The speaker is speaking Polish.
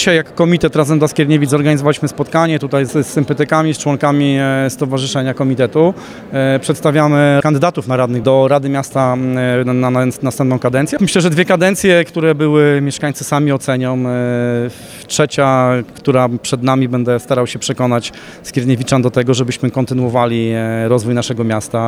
dzisiaj jako komitet razem dla Skierniewic zorganizowaliśmy spotkanie tutaj z, z sympatykami, z członkami e, Stowarzyszenia Komitetu. E, przedstawiamy kandydatów na radnych do Rady Miasta na, na, na następną kadencję. Myślę, że dwie kadencje, które były, mieszkańcy sami ocenią. E, trzecia, która przed nami, będę starał się przekonać Skierniewiczan do tego, żebyśmy kontynuowali rozwój naszego miasta.